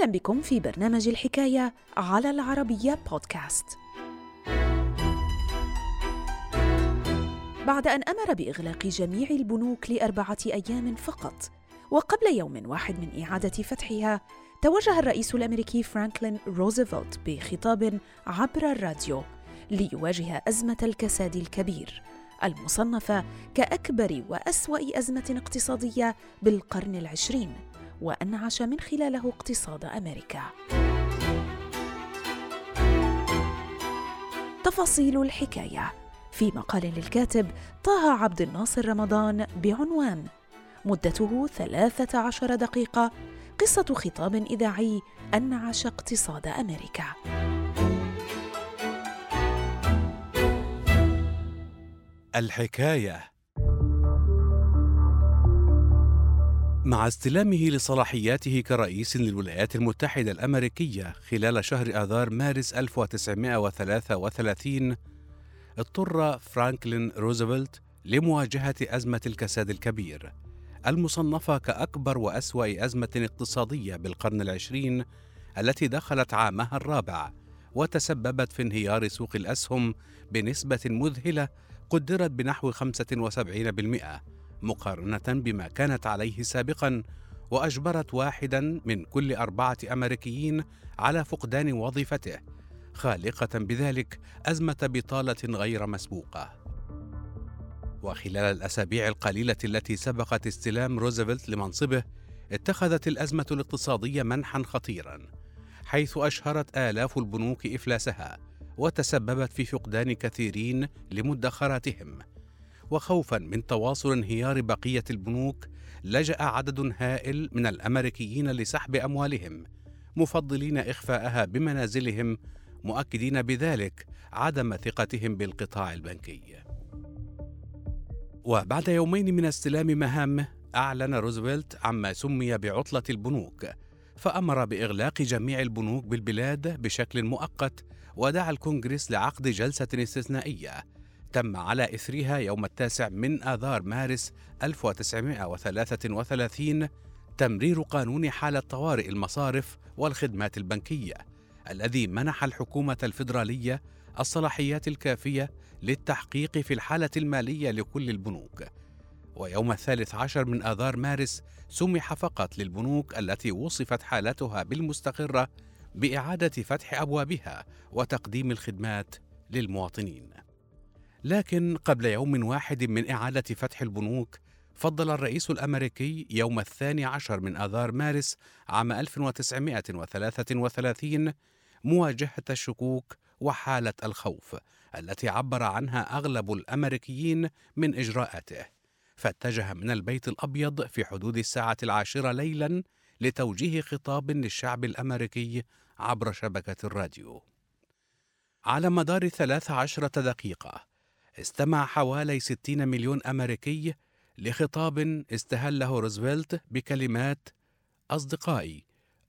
أهلا بكم في برنامج الحكاية على العربية بودكاست. بعد أن أمر بإغلاق جميع البنوك لأربعة أيام فقط، وقبل يوم واحد من إعادة فتحها، توجه الرئيس الأمريكي فرانكلين روزفلت بخطاب عبر الراديو ليواجه أزمة الكساد الكبير المصنفة كأكبر وأسوأ أزمة اقتصادية بالقرن العشرين وأنعش من خلاله اقتصاد أمريكا. تفاصيل الحكاية في مقال للكاتب طه عبد الناصر رمضان بعنوان مدته 13 دقيقة قصة خطاب إذاعي أنعش اقتصاد أمريكا. الحكاية مع استلامه لصلاحياته كرئيس للولايات المتحدة الأمريكية خلال شهر آذار مارس 1933 اضطر فرانكلين روزفلت لمواجهة أزمة الكساد الكبير المصنفة كأكبر وأسوأ أزمة اقتصادية بالقرن العشرين التي دخلت عامها الرابع وتسببت في انهيار سوق الأسهم بنسبة مذهلة قدرت بنحو 75% مقارنة بما كانت عليه سابقا وأجبرت واحدا من كل أربعة أمريكيين على فقدان وظيفته خالقة بذلك أزمة بطالة غير مسبوقة. وخلال الأسابيع القليلة التي سبقت استلام روزفلت لمنصبه اتخذت الأزمة الاقتصادية منحا خطيرا حيث أشهرت آلاف البنوك إفلاسها وتسببت في فقدان كثيرين لمدخراتهم. وخوفا من تواصل انهيار بقية البنوك لجأ عدد هائل من الأمريكيين لسحب أموالهم مفضلين إخفاءها بمنازلهم مؤكدين بذلك عدم ثقتهم بالقطاع البنكي. وبعد يومين من استلام مهامه أعلن روزفلت عما سمي بعطلة البنوك فأمر بإغلاق جميع البنوك بالبلاد بشكل مؤقت ودعا الكونغرس لعقد جلسة استثنائية. تم على إثرها يوم التاسع من آذار مارس 1933 تمرير قانون حالة طوارئ المصارف والخدمات البنكية الذي منح الحكومة الفيدرالية الصلاحيات الكافية للتحقيق في الحالة المالية لكل البنوك. ويوم الثالث عشر من آذار مارس سمح فقط للبنوك التي وصفت حالتها بالمستقرة بإعادة فتح أبوابها وتقديم الخدمات للمواطنين. لكن قبل يوم واحد من إعادة فتح البنوك فضل الرئيس الأمريكي يوم الثاني عشر من آذار مارس عام 1933 مواجهة الشكوك وحالة الخوف التي عبر عنها أغلب الأمريكيين من إجراءاته. فاتجه من البيت الأبيض في حدود الساعة العاشرة ليلا لتوجيه خطاب للشعب الأمريكي عبر شبكة الراديو. على مدار ثلاث عشرة دقيقة استمع حوالي 60 مليون أمريكي لخطاب استهله روزفلت بكلمات أصدقائي.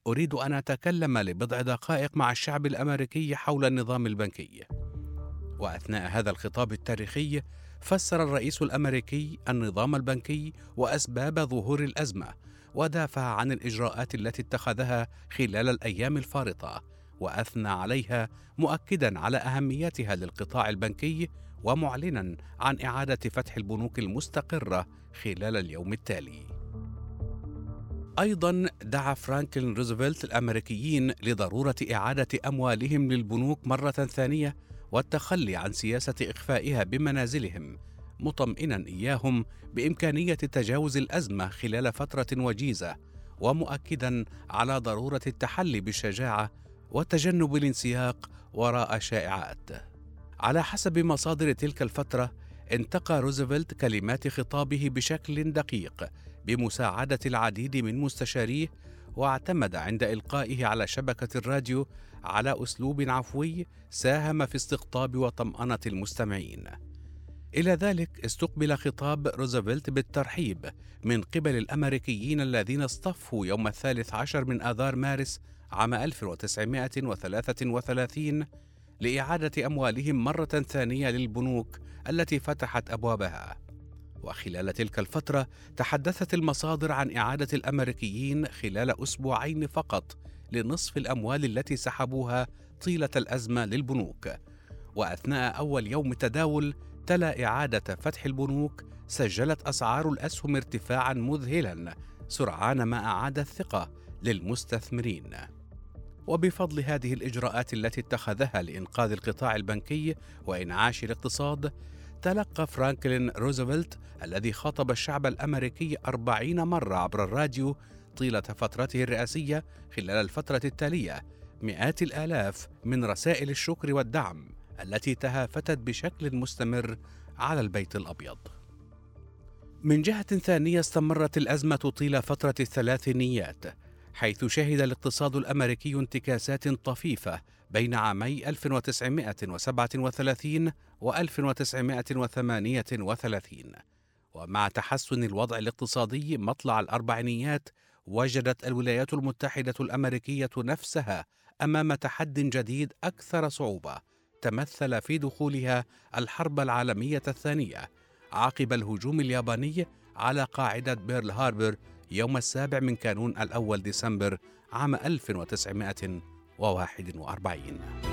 أريد أن أتكلم لبضع دقائق مع الشعب الأمريكي حول النظام البنكي. وأثناء هذا الخطاب التاريخي فسر الرئيس الأمريكي النظام البنكي وأسباب ظهور الأزمة ودافع عن الإجراءات التي اتخذها خلال الأيام الفارطة. وأثنى عليها مؤكدا على أهميتها للقطاع البنكي ومعلنا عن إعادة فتح البنوك المستقرة خلال اليوم التالي. أيضا دعا فرانكلين روزفلت الأمريكيين لضرورة إعادة أموالهم للبنوك مرة ثانية والتخلي عن سياسة إخفائها بمنازلهم مطمئنا إياهم بإمكانية تجاوز الأزمة خلال فترة وجيزة ومؤكدا على ضرورة التحلي بالشجاعة وتجنب الانسياق وراء شائعات على حسب مصادر تلك الفترة انتقى روزفلت كلمات خطابه بشكل دقيق بمساعدة العديد من مستشاريه واعتمد عند إلقائه على شبكة الراديو على أسلوب عفوي ساهم في استقطاب وطمأنة المستمعين. إلى ذلك استقبل خطاب روزفلت بالترحيب من قبل الأمريكيين الذين اصطفوا يوم الثالث عشر من آذار مارس عام 1933 لإعادة أموالهم مرة ثانية للبنوك التي فتحت أبوابها. وخلال تلك الفترة تحدثت المصادر عن إعادة الأمريكيين خلال أسبوعين فقط لنصف الأموال التي سحبوها طيلة الأزمة للبنوك وأثناء أول يوم تداول تلا إعادة فتح البنوك سجلت أسعار الأسهم ارتفاعا مذهلا سرعان ما أعاد الثقة للمستثمرين. وبفضل هذه الإجراءات التي اتخذها لإنقاذ القطاع البنكي وإنعاش الاقتصاد تلقى فرانكلين روزفلت الذي خاطب الشعب الأمريكي أربعين مرة عبر الراديو طيلة فترته الرئاسية خلال الفترة التالية مئات الآلاف من رسائل الشكر والدعم. التي تهافتت بشكل مستمر على البيت الأبيض. من جهة ثانية استمرت الأزمة طيل فترة الثلاثينيات حيث شهد الاقتصاد الأمريكي انتكاسات طفيفة بين عامي 1937 و 1938 ومع تحسن الوضع الاقتصادي مطلع الأربعينيات وجدت الولايات المتحدة الأمريكية نفسها أمام تحد جديد أكثر صعوبة تمثل في دخولها الحرب العالمية الثانية عقب الهجوم الياباني على قاعدة بيرل هاربر يوم السابع من كانون الأول ديسمبر عام 1941